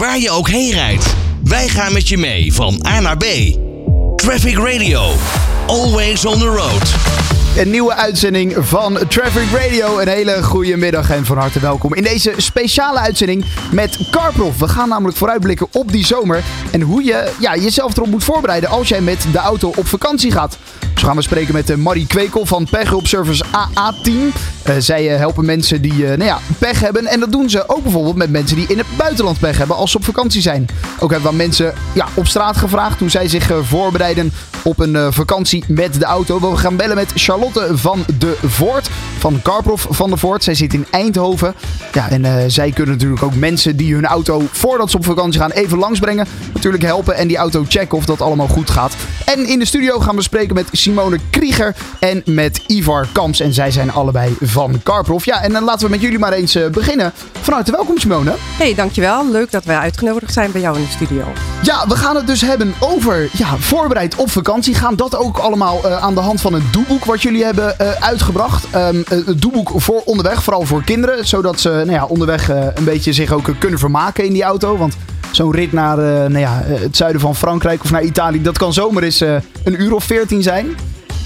waar je ook heen rijdt. Wij gaan met je mee van A naar B. Traffic Radio. Always on the road. Een nieuwe uitzending van Traffic Radio. Een hele goede middag en van harte welkom in deze speciale uitzending met Carprof. We gaan namelijk vooruitblikken op die zomer en hoe je ja, jezelf erop moet voorbereiden als jij met de auto op vakantie gaat. Zo gaan we spreken met uh, Marie Kwekel van Pechhulpservice AA10. Uh, zij uh, helpen mensen die nou ja, pech hebben. En dat doen ze ook bijvoorbeeld met mensen die in het buitenland pech hebben als ze op vakantie zijn. Ook hebben we mensen ja, op straat gevraagd hoe zij zich voorbereiden op een vakantie met de auto. We gaan bellen met Charlotte van de Voort. Van Carprof van de Voort. Zij zit in Eindhoven. Ja, en zij kunnen natuurlijk ook mensen die hun auto voordat ze op vakantie gaan even langsbrengen. Natuurlijk helpen en die auto checken of dat allemaal goed gaat. En in de studio gaan we spreken met Simone Krieger en met Ivar Kamps. En zij zijn allebei van Carprof. Ja, en dan laten we met jullie maar eens beginnen. Van harte welkom Simone. Hey, dankjewel. Leuk dat wij uitgenodigd zijn bij jou in de studio. Ja, we gaan het dus hebben over ja, voorbereid op vakantie. Gaan dat ook allemaal uh, aan de hand van het doeboek wat jullie hebben uh, uitgebracht. Um, het doeboek voor onderweg, vooral voor kinderen. Zodat ze nou ja, onderweg uh, een beetje zich ook kunnen vermaken in die auto. Want zo'n rit naar uh, nou ja, het zuiden van Frankrijk of naar Italië, dat kan zomaar eens uh, een uur of veertien zijn.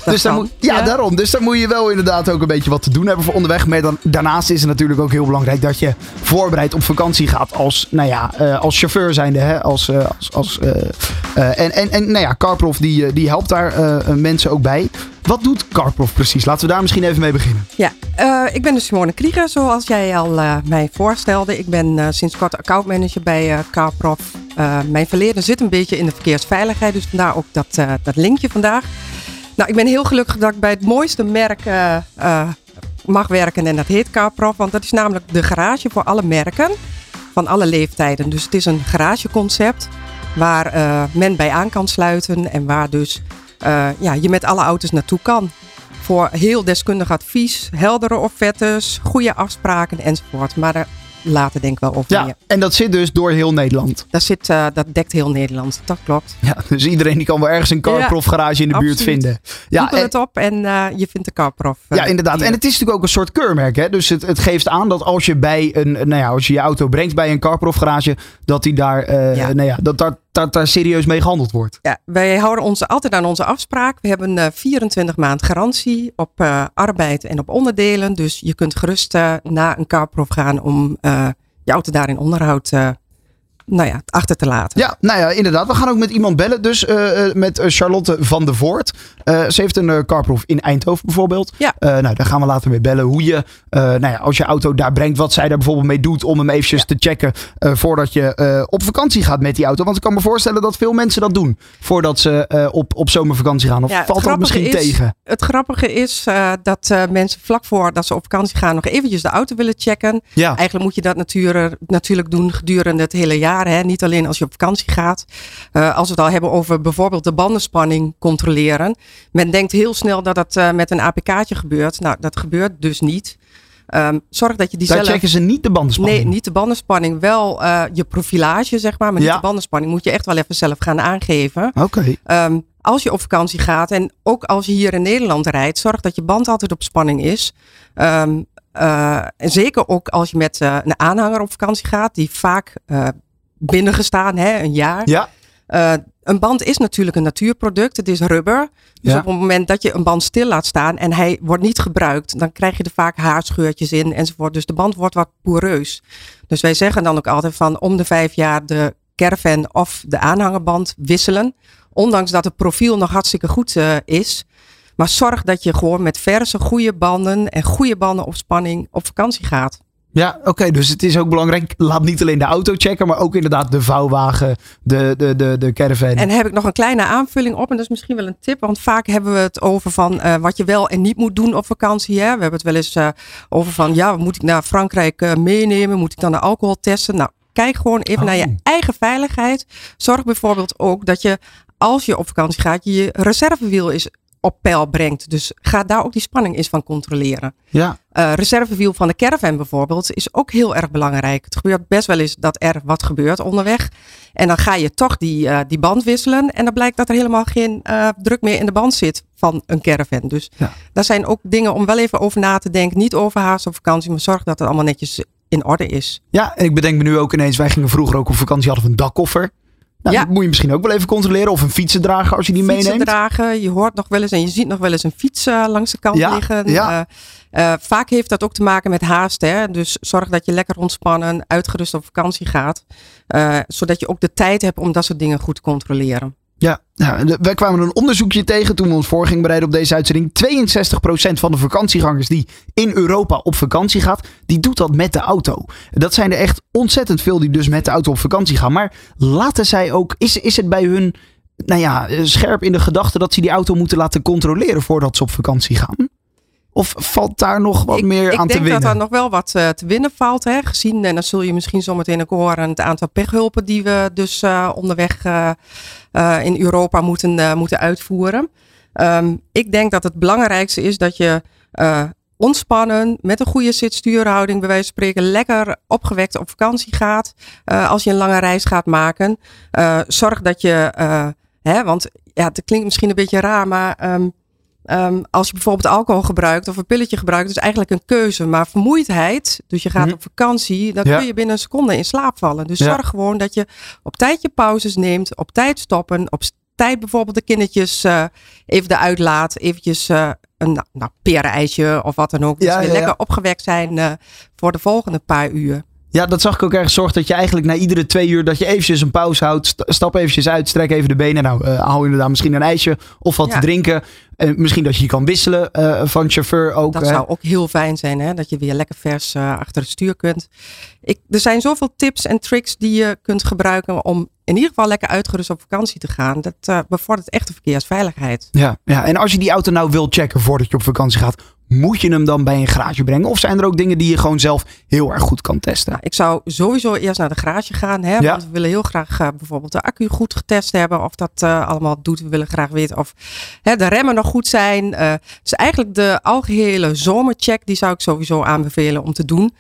Dus daar moet, ja, ja, daarom. Dus daar moet je wel inderdaad ook een beetje wat te doen hebben voor onderweg. Maar dan, daarnaast is het natuurlijk ook heel belangrijk dat je voorbereid op vakantie gaat als, nou ja, uh, als chauffeur zijnde. Hè? Als, uh, als, als, uh, en, en, en nou ja, Carprof die, die helpt daar mensen ook bij. Wat doet Carprof precies? Laten we daar misschien even mee beginnen. Ja, ik ben de Simone Krieger, zoals jij al mij voorstelde. Ik ben sinds kort accountmanager bij Carprof. mijn verleden zit een beetje in de verkeersveiligheid, dus vandaar ook dat, dat linkje vandaag. Nou, ik ben heel gelukkig dat ik bij het mooiste merk mag werken en dat heet Carprof. Want dat is namelijk de garage voor alle merken van alle leeftijden. Dus het is een garageconcept waar men bij aan kan sluiten en waar dus ja, je met alle auto's naartoe kan. Voor heel deskundig advies, heldere offertes, goede afspraken enzovoort. Maar later denk ik wel over. Ja, en dat zit dus door heel Nederland. Dat, zit, uh, dat dekt heel Nederland, dat klopt. Ja, dus iedereen die kan wel ergens een Carprof garage in de absoluut. buurt vinden. Ja, Google het op en uh, je vindt de Carprof. Uh, ja, inderdaad. Hier. En het is natuurlijk ook een soort keurmerk. Hè? Dus het, het geeft aan dat als je bij een, nou ja, als je je auto brengt bij een Carprof garage, dat die daar, ja. Nou ja, dat dat daar serieus mee gehandeld wordt. Ja, wij houden ons altijd aan onze afspraak. We hebben uh, 24 maand garantie op uh, arbeid en op onderdelen. Dus je kunt gerust uh, naar een carprof gaan om je auto daarin onderhoud nou ja, achter te laten. Ja, nou ja, inderdaad. We gaan ook met iemand bellen. Dus uh, met Charlotte van der Voort. Uh, ze heeft een uh, carproef in Eindhoven bijvoorbeeld. Ja. nou, daar gaan we later mee bellen. Hoe je, nou ja, als je auto daar brengt, wat zij daar bijvoorbeeld mee doet. Om hem eventjes ja. te checken voordat je op vakantie gaat met die auto. Want ik kan me voorstellen dat veel mensen dat doen. Voordat ze op, op zomervakantie gaan. Of ja, valt dat misschien is, tegen? Het grappige is dat mensen vlak voordat ze op vakantie gaan nog eventjes de auto willen checken. Ja. Eigenlijk moet je dat natuurlijk, natuurlijk doen gedurende het hele jaar. Hè? Niet alleen als je op vakantie gaat. Uh, als we het al hebben over bijvoorbeeld de bandenspanning controleren. Men denkt heel snel dat dat uh, met een APK'tje gebeurt. Nou, dat gebeurt dus niet. Um, zorg dat je die Daar zelf... checken ze niet de bandenspanning? Nee, niet de bandenspanning. Wel uh, je profilage, zeg maar. Maar Ja. niet de bandenspanning. Moet je echt wel even zelf gaan aangeven. Oké. Um, als je op vakantie gaat en ook als je hier in Nederland rijdt, zorg dat je band altijd op spanning is. Um, uh, en zeker ook als je met uh, een aanhanger op vakantie gaat, die vaak uh, binnengestaan, hè, een jaar. Ja. Uh, een band is natuurlijk een natuurproduct. Het is rubber. Dus Ja. op het moment dat je een band stil laat staan en hij wordt niet gebruikt, dan krijg je er vaak haarscheurtjes in enzovoort. Dus de band wordt wat poreus. Dus wij zeggen dan ook altijd van om de vijf jaar de caravan of de aanhangerband wisselen. Ondanks dat het profiel nog hartstikke goed uh, is. Maar zorg dat je gewoon met verse, goede banden en goede banden op spanning op vakantie gaat. Ja, oké. dus het is ook belangrijk. Laat niet alleen de auto checken, maar ook inderdaad de vouwwagen, de, de, de, de caravan. En heb ik nog een kleine aanvulling op. En dat is misschien wel een tip. Want vaak hebben we het over van uh, wat je wel en niet moet doen op vakantie. Hè? We hebben het wel eens uh, over van ja, moet ik naar Frankrijk uh, meenemen? Moet ik dan de alcohol testen? Nou, kijk gewoon even Oh. naar je eigen veiligheid. Zorg bijvoorbeeld ook dat je als je op vakantie gaat, je je reservewiel is op peil brengt. Dus ga daar ook die spanning eens van controleren. Ja, Uh, reservewiel van de caravan bijvoorbeeld is ook heel erg belangrijk. Het gebeurt best wel eens dat er wat gebeurt onderweg. En dan ga je toch die, uh, die band wisselen. En dan blijkt dat er helemaal geen uh, druk meer in de band zit van een caravan. Dus Ja. daar zijn ook dingen om wel even over na te denken. Niet overhaast op vakantie, maar zorg dat het allemaal netjes in orde is. Ja, en ik bedenk me nu ook ineens, wij gingen vroeger ook op vakantie, hadden we een dakkoffer. Nou, Ja. dat moet je misschien ook wel even controleren. Of een fietsendrager als je die Fietsen meeneemt. dragen, je hoort nog wel eens en je ziet nog wel eens een fiets eh, langs de kant Ja, liggen. ja. Eh, eh, vaak heeft dat ook te maken met haast. Hè? Dus zorg dat je lekker ontspannen, uitgerust op vakantie gaat. zodat je ook de tijd hebt om dat soort dingen goed te controleren. Ja, wij kwamen een onderzoekje tegen toen we ons voor gingen bereiden op deze uitzending. 62% van de vakantiegangers die in Europa op vakantie gaat, die doet dat met de auto. Dat zijn er echt ontzettend veel die dus met de auto op vakantie gaan. Maar laten zij ook, is, is het bij hun, nou ja, eh, scherp in de gedachte dat ze die auto moeten laten controleren voordat ze op vakantie gaan? Of valt daar nog wat ik, meer ik aan te denk winnen? dat er nog wel wat eh, te winnen valt. Hè? Gezien, en dan zul je misschien zometeen ook horen, het aantal pechhulpen die we dus eh, onderweg eh, in Europa moeten, moeten uitvoeren. Ehm, ik denk dat het belangrijkste is dat je ontspannen, met een goede zit-stuurhouding, bij wijze van spreken, lekker opgewekt op vakantie gaat. Als je een lange reis gaat maken. Zorg dat je, hè, want ja, het klinkt misschien een beetje raar, maar ehm, Ehm, als je bijvoorbeeld alcohol gebruikt of een pilletje gebruikt, is eigenlijk een keuze. Maar vermoeidheid, dus je gaat Mhm. op vakantie, dan Ja. kun je binnen een seconde in slaap vallen. Dus Ja. zorg gewoon dat je op tijd je pauzes neemt, op tijd stoppen, op tijd bijvoorbeeld de kindertjes eh, even eruit laat, eventjes eh, een nou, nou, perenijsje of wat dan ook. Dus Ja, weer lekker opgewekt zijn eh, voor de volgende paar uur. Ja, dat zag ik ook ergens. Zorg dat je eigenlijk na iedere twee uur dat je eventjes een pauze houdt. st- Stap eventjes uit, strek even de benen. Nou, eh haal inderdaad misschien een ijsje of wat Ja. te drinken. En misschien dat je je kan wisselen eh, van chauffeur ook. Dat hè. zou ook heel fijn zijn, hè? dat je weer lekker vers eh, achter het stuur kunt. Ik, er zijn zoveel tips en tricks die je kunt gebruiken om in ieder geval lekker uitgerust op vakantie te gaan. Dat eh, bevordert echt de verkeersveiligheid. Ja, ja, en als je die auto nou wilt checken voordat je op vakantie gaat, moet je hem dan bij een garage brengen? Of zijn er ook dingen die je gewoon zelf heel erg goed kan testen? Nou, ik zou sowieso eerst naar de garage gaan, hè? Ja. want we willen heel graag eh, bijvoorbeeld de accu goed getest hebben. Of dat eh, allemaal doet. We willen graag weten of hè, de remmen nog goed zijn. Eh, dus eigenlijk de algehele zomercheck, die zou ik sowieso aanbevelen om te doen.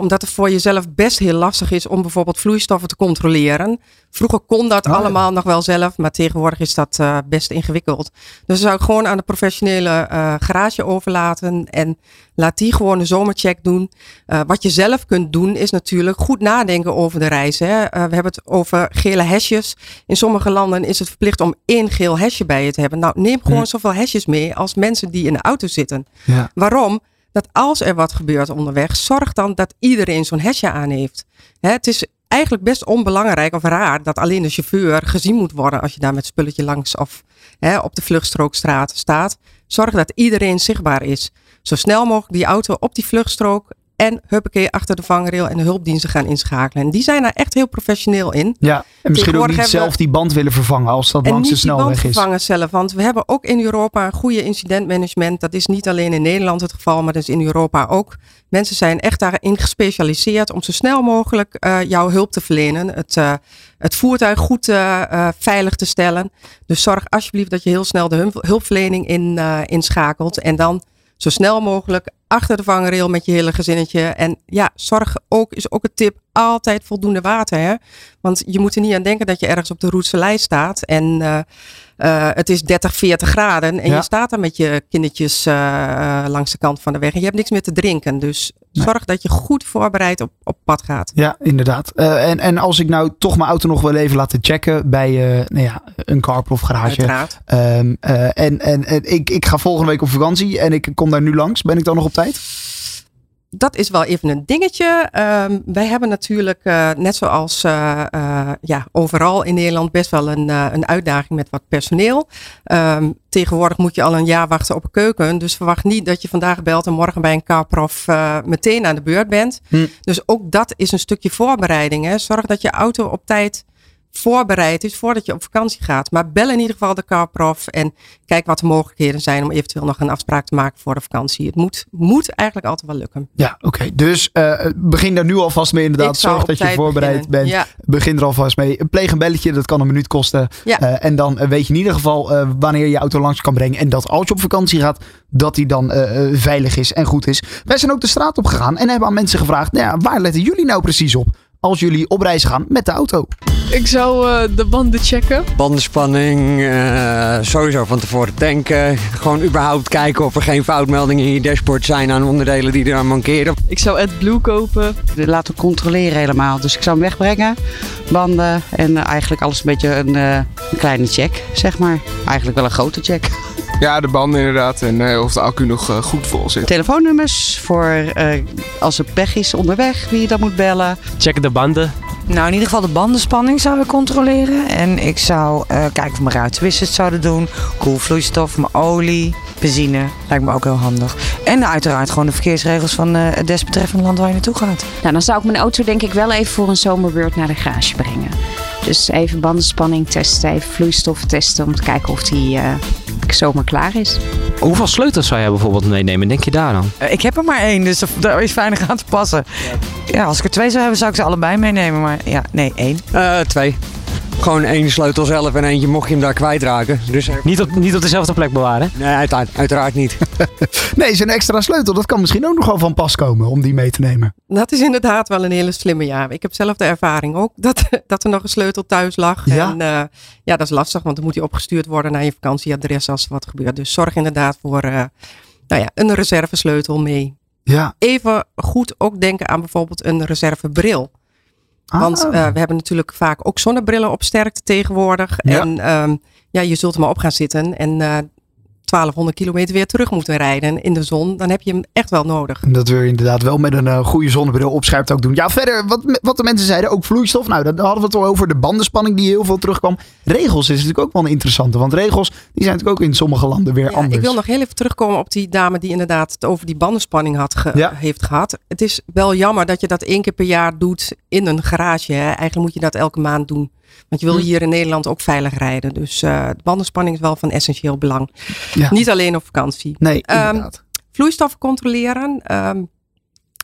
Omdat het voor jezelf best heel lastig is om bijvoorbeeld vloeistoffen te controleren. Vroeger kon dat Oh, ja. allemaal nog wel zelf, maar tegenwoordig is dat best ingewikkeld. Dus dat zou ik gewoon aan de professionele garage overlaten en laat die gewoon een zomercheck doen. Eh, wat je zelf kunt doen is natuurlijk goed nadenken over de reis. Hè. Eh, we hebben het over gele hesjes. In sommige landen is het verplicht om één geel hesje bij je te hebben. Nou, neem gewoon zoveel hesjes mee als mensen die in de auto zitten. Ja. Waarom? Dat als er wat gebeurt onderweg, zorg dan dat iedereen zo'n hesje aan heeft. Hè, het is eigenlijk best onbelangrijk of raar dat alleen de chauffeur gezien moet worden als je daar met spulletje langs of op de vluchtstrookstraat staat. Zorg dat iedereen zichtbaar is. Zo snel mogelijk die auto op die vluchtstrook en huppakee achter de vangrail en de hulpdiensten gaan inschakelen. En die zijn daar echt heel professioneel in. Ja, en misschien ook niet we- zelf die band willen vervangen als dat En langs de niet die band snelweg is. vervangen zelf. Want we hebben ook in Europa een goede incidentmanagement. Dat is niet alleen in Nederland het geval, maar dat is in Europa ook. Mensen zijn echt daarin gespecialiseerd om zo snel mogelijk eh, jouw hulp te verlenen. Het, eh, het voertuig goed eh, veilig te stellen. Dus zorg alsjeblieft dat je heel snel de hulp- hulpverlening in, inschakelt. En dan zo snel mogelijk achter de vangrail met je hele gezinnetje. En ja, zorg ook, is ook een tip, altijd voldoende water. Hè? Want je moet er niet aan denken dat je ergens op de Roetse lijst staat. En eh, eh, het is 30, 40 graden. En Ja. je staat daar met je kindertjes eh, langs de kant van de weg. En je hebt niks meer te drinken. Dus. Zorg dat je goed voorbereid op, op pad gaat. Ja, inderdaad. Eh, en, en als ik nou toch mijn auto nog wil even laten checken bij eh, nou ja, een carport of garage. Ehm, eh, en en, en ik, ik ga volgende week op vakantie en ik kom daar nu langs. Ben ik dan nog op tijd? Dat is wel even een dingetje. Ehm, wij hebben natuurlijk, eh, net zoals eh, eh, ja, overal in Nederland, best wel een, een uitdaging met wat personeel. Ehm, tegenwoordig moet je al een jaar wachten op een keuken. Dus verwacht niet dat je vandaag belt en morgen bij een carprof eh, meteen aan de beurt bent. Hm. Dus ook dat is een stukje voorbereiding. Hè. Zorg dat je auto op tijd voorbereid is voordat je op vakantie gaat. Maar bel in ieder geval de carprof en kijk wat de mogelijkheden zijn om eventueel nog een afspraak te maken voor de vakantie. Het moet, moet eigenlijk altijd wel lukken. Ja, oké. Dus eh, begin daar nu alvast mee inderdaad. Zorg dat je voorbereid beginnen. bent. Ja, Begin er alvast mee. Pleeg een belletje, dat kan een minuut kosten. Ja. Eh, en dan eh, weet je in ieder geval eh, wanneer je auto langs kan brengen. En dat als je op vakantie gaat, dat die dan veilig is en goed is. Wij zijn ook de straat op gegaan en hebben aan mensen gevraagd: nou ja, waar letten jullie nou precies op als jullie op reis gaan met de auto? Ik zou uh, de banden checken. Bandenspanning, uh, sowieso van tevoren tanken. Gewoon überhaupt kijken of er geen foutmeldingen in je dashboard zijn aan onderdelen die er aan mankeren. Ik zou AdBlue kopen. Laten we controleren helemaal. Dus ik zou hem wegbrengen, banden en uh, eigenlijk alles een beetje een, een kleine check, zeg maar. Eigenlijk wel een grote check. Ja, de banden inderdaad. En uh, of de accu nog uh, goed vol zit. Telefoonnummers voor uh, als er pech is onderweg, wie je dan moet bellen. Checken de banden. Nou, in ieder geval de bandenspanning zou ik controleren. En ik zou kijken of mijn ruitenwissers zouden doen. Koelvloeistof, mijn olie, benzine. Lijkt me ook heel handig. En uiteraard gewoon de verkeersregels van het desbetreffende land waar je naartoe gaat. Nou, dan zou ik mijn auto denk ik wel even voor een zomerbeurt naar de garage brengen. Dus even bandenspanning testen, even vloeistof testen om te kijken of die zomaar klaar is. Hoeveel sleutels zou jij bijvoorbeeld meenemen? Denk je daar dan? Uh, ik heb er maar één, dus daar is weinig aan te passen. Ja, als ik er twee zou hebben, zou ik ze allebei meenemen. Maar ja, nee, één. Uh, twee. Gewoon één sleutel zelf en eentje mocht je hem daar kwijtraken. Dus niet, op, niet op dezelfde plek bewaren? Nee, uiteraard, uiteraard niet. nee, zo'n extra sleutel, dat kan misschien ook nog wel van pas komen om die mee te nemen. Dat is inderdaad wel een hele slimme, ja. Ik heb zelf de ervaring ook dat, dat er nog een sleutel thuis lag. Ja. En uh, ja, dat is lastig, want dan moet die opgestuurd worden naar je vakantieadres als er wat gebeurt. Dus zorg inderdaad voor uh, nou ja, een reservesleutel mee. Ja. Even goed ook denken aan bijvoorbeeld een reservebril. Ah. Want uh, we hebben natuurlijk vaak ook zonnebrillen op sterkte tegenwoordig. Ja. En um, ja, je zult er maar op gaan zitten en uh, 1200 kilometer weer terug moeten rijden in de zon. Dan heb je hem echt wel nodig. Dat wil je inderdaad wel met een uh, goede zonnebril opscherpt ook doen. Ja, verder, wat, wat de mensen zeiden, ook vloeistof. Nou, dan hadden we het al over de bandenspanning die heel veel terugkwam. Regels is natuurlijk ook wel een interessante. Want regels, die zijn natuurlijk ook in sommige landen weer ja, anders. Ik wil nog heel even terugkomen op die dame die inderdaad het over die bandenspanning had ge ja. heeft gehad. Het is wel jammer dat je dat één keer per jaar doet in een garage. Hè. Eigenlijk moet je dat elke maand doen. Want je wil hier in Nederland ook veilig rijden. Dus uh, de bandenspanning is wel van essentieel belang. Ja. Niet alleen op vakantie. Nee, inderdaad. Um, vloeistoffen controleren. Um,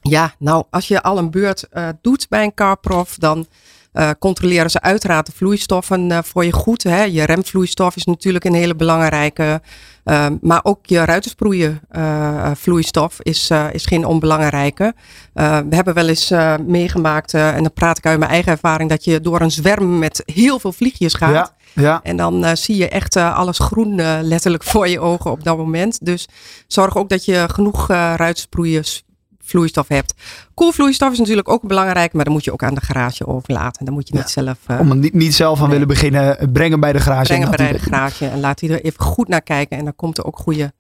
ja, nou, als je al een beurt uh, doet bij een carprof, dan uh, controleren ze uiteraard de vloeistoffen uh, voor je goed. Hè. Je remvloeistof is natuurlijk een hele belangrijke. Uh, maar ook je ruitensproeien uh, vloeistof is, is geen onbelangrijke. we hebben wel eens meegemaakt, en dan praat ik uit mijn eigen ervaring, dat je door een zwerm met heel veel vliegjes gaat. Ja. Ja. En dan zie je echt alles groen letterlijk voor je ogen op dat moment. Dus zorg ook dat je genoeg ruitensproeien vloeistof hebt. Koelvloeistof is natuurlijk ook belangrijk, maar dan moet je ook aan de garage overlaten. Dan moet je niet ja. zelf. Uh, Om er niet, niet zelf aan nee. willen beginnen, breng hem bij de garage. Breng hem bij de garage en laat er even goed naar kijken. En dan komt er ook goede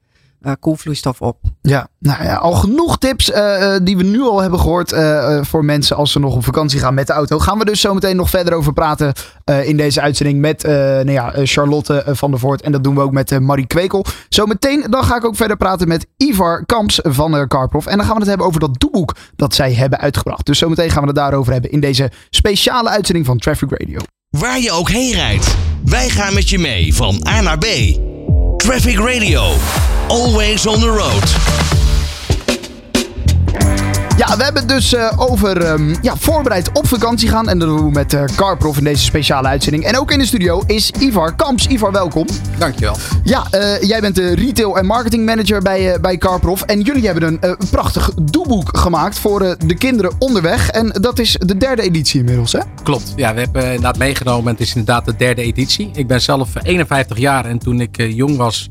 uh, koelvloeistof op. Ja, nou ja, al genoeg tips uh, die we nu al hebben gehoord uh, voor mensen als ze nog op vakantie gaan met de auto. Gaan we dus zo meteen nog verder over praten in deze uitzending met nou ja, Charlotte van der Voort. En dat doen we ook met Marie Kwekel. Zometeen dan ga ik ook verder praten met Ivar Kamps van Carprof. En dan gaan we het hebben over dat doeboek dat zij hebben uitgebracht. Dus zometeen gaan we het daarover hebben in deze speciale uitzending van Traffic Radio. Waar je ook heen rijdt, wij gaan met je mee van A naar B. Traffic Radio. Always on the road. Ja, we hebben het dus uh, over um, ja, voorbereid op vakantie gaan. En dat doen we met uh, Carprof in deze speciale uitzending. En ook in de studio is Ivar Kamps. Ivar, welkom. Dankjewel. Ja, uh, jij bent de retail en marketing manager bij, bij Carprof. En jullie hebben een prachtig doelboek gemaakt voor de kinderen onderweg. En dat is de derde editie inmiddels, hè? Klopt. Ja, we hebben inderdaad meegenomen. En het is inderdaad de derde editie. Ik ben zelf 51 jaar en toen ik jong was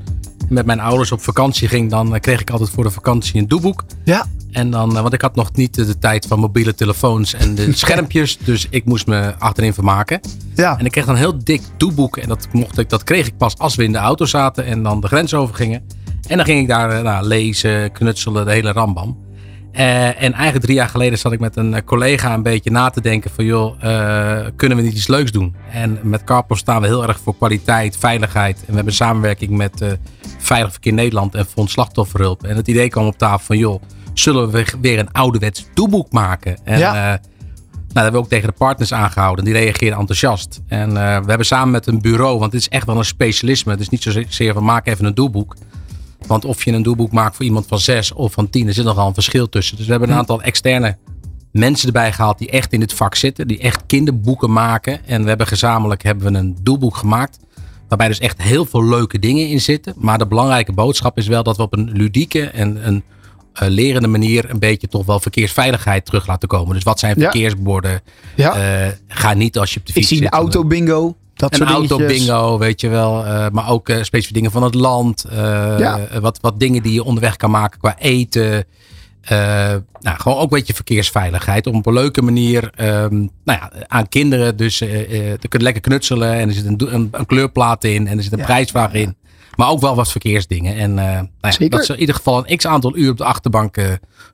met mijn ouders op vakantie ging, dan kreeg ik altijd voor de vakantie een doeboek. Ja. En dan, want ik had nog niet de tijd van mobiele telefoons en de schermpjes, dus ik moest me achterin vermaken. Ja. En ik kreeg dan een heel dik doeboek en dat, mocht ik, dat kreeg ik pas als we in de auto zaten en dan de grens overgingen. En dan ging ik daar nou, lezen, knutselen, de hele rambam. Uh, en eigenlijk drie jaar geleden zat ik met een collega een beetje na te denken van joh, uh, kunnen we niet iets leuks doen? En met Carpos staan we heel erg voor kwaliteit, veiligheid. En we hebben samenwerking met uh, Veilig Verkeer Nederland en Fonds Slachtofferhulp. En het idee kwam op tafel van joh, zullen we weer een ouderwets doelboek maken? En ja. nou, dat hebben we ook tegen de partners aangehouden. Die reageerden enthousiast. En we hebben samen met een bureau, want het is echt wel een specialisme. Het is niet zozeer van maak even een doelboek. Want of je een doelboek maakt voor iemand van zes of van tien, er zit nogal een verschil tussen. Dus we hebben een aantal externe mensen erbij gehaald die echt in het vak zitten. Die echt kinderboeken maken. En we hebben gezamenlijk hebben we een doelboek gemaakt. Waarbij dus echt heel veel leuke dingen in zitten. Maar de belangrijke boodschap is wel dat we op een ludieke en een eh, lerende manier een beetje toch wel verkeersveiligheid terug laten komen. Dus wat zijn verkeersborden? Ja. Eh, ga niet als je op de Ik fiets zie een zit. auto bingo. Dat een soort auto dingetjes. bingo, weet je wel. eh, maar ook eh, specifieke dingen van het land. eh, Ja. wat, wat dingen die je onderweg kan maken qua eten. Eh, nou, gewoon ook een beetje verkeersveiligheid. Om op een leuke manier ehm, nou ja, aan kinderen. Dus eh eh, er kunnen lekker knutselen. En er zit een, een kleurplaat in. En er zit een Ja. prijsvraag in. Maar ook wel wat verkeersdingen. En eh, nou ja, dat ze in ieder geval een x aantal uur op de achterbank eh,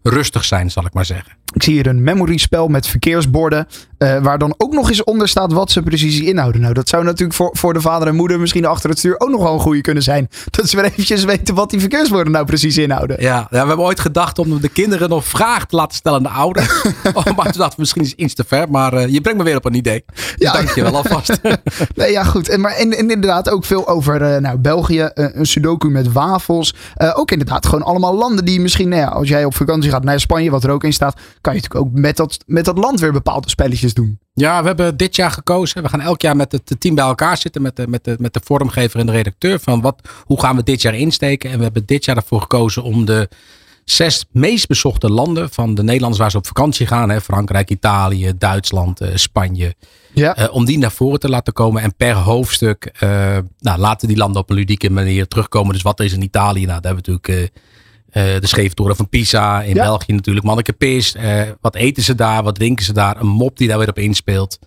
rustig zijn, zal ik maar zeggen. Ik zie hier een memory spel met verkeersborden. eh, waar dan ook nog eens onder staat wat ze precies inhouden. Nou, dat zou natuurlijk voor, voor de vader en moeder misschien achter het stuur ook nog wel een goede kunnen zijn. Dat ze weer eventjes weten wat die verkeersborden nou precies inhouden. Ja, ja, we hebben ooit gedacht om de kinderen nog vragen te laten stellen aan de ouders. oh, maar toen dachten we misschien is iets te ver. Maar eh, je brengt me weer op een idee. Dus Ja. dank je wel alvast. Nee, ja, goed. En, maar, en, en inderdaad ook veel over eh, nou, België. een sudoku met wafels. Ook inderdaad gewoon allemaal landen die misschien... Nou ja, als jij op vakantie gaat naar Spanje, wat er ook in staat... kan je natuurlijk ook met dat, met dat land weer bepaalde spelletjes doen. Ja, we hebben dit jaar gekozen. We gaan elk jaar met het team bij elkaar zitten. Met de, met de, met de vormgever en de redacteur. Van wat, hoe gaan we dit jaar insteken? En we hebben dit jaar ervoor gekozen om de zes meest bezochte landen van de Nederlanders waar ze op vakantie gaan. Hè, Frankrijk, Italië, Duitsland, eh, Spanje. Ja. Eh, om die naar voren te laten komen. En per hoofdstuk eh, nou, laten die landen op een ludieke manier terugkomen. Dus wat is in Italië? Nou, daar hebben we natuurlijk de scheeftoren van Pisa. In Ja. België natuurlijk Manneke Pis. Eh, wat eten ze daar? Wat drinken ze daar? Een mop die daar weer op inspeelt.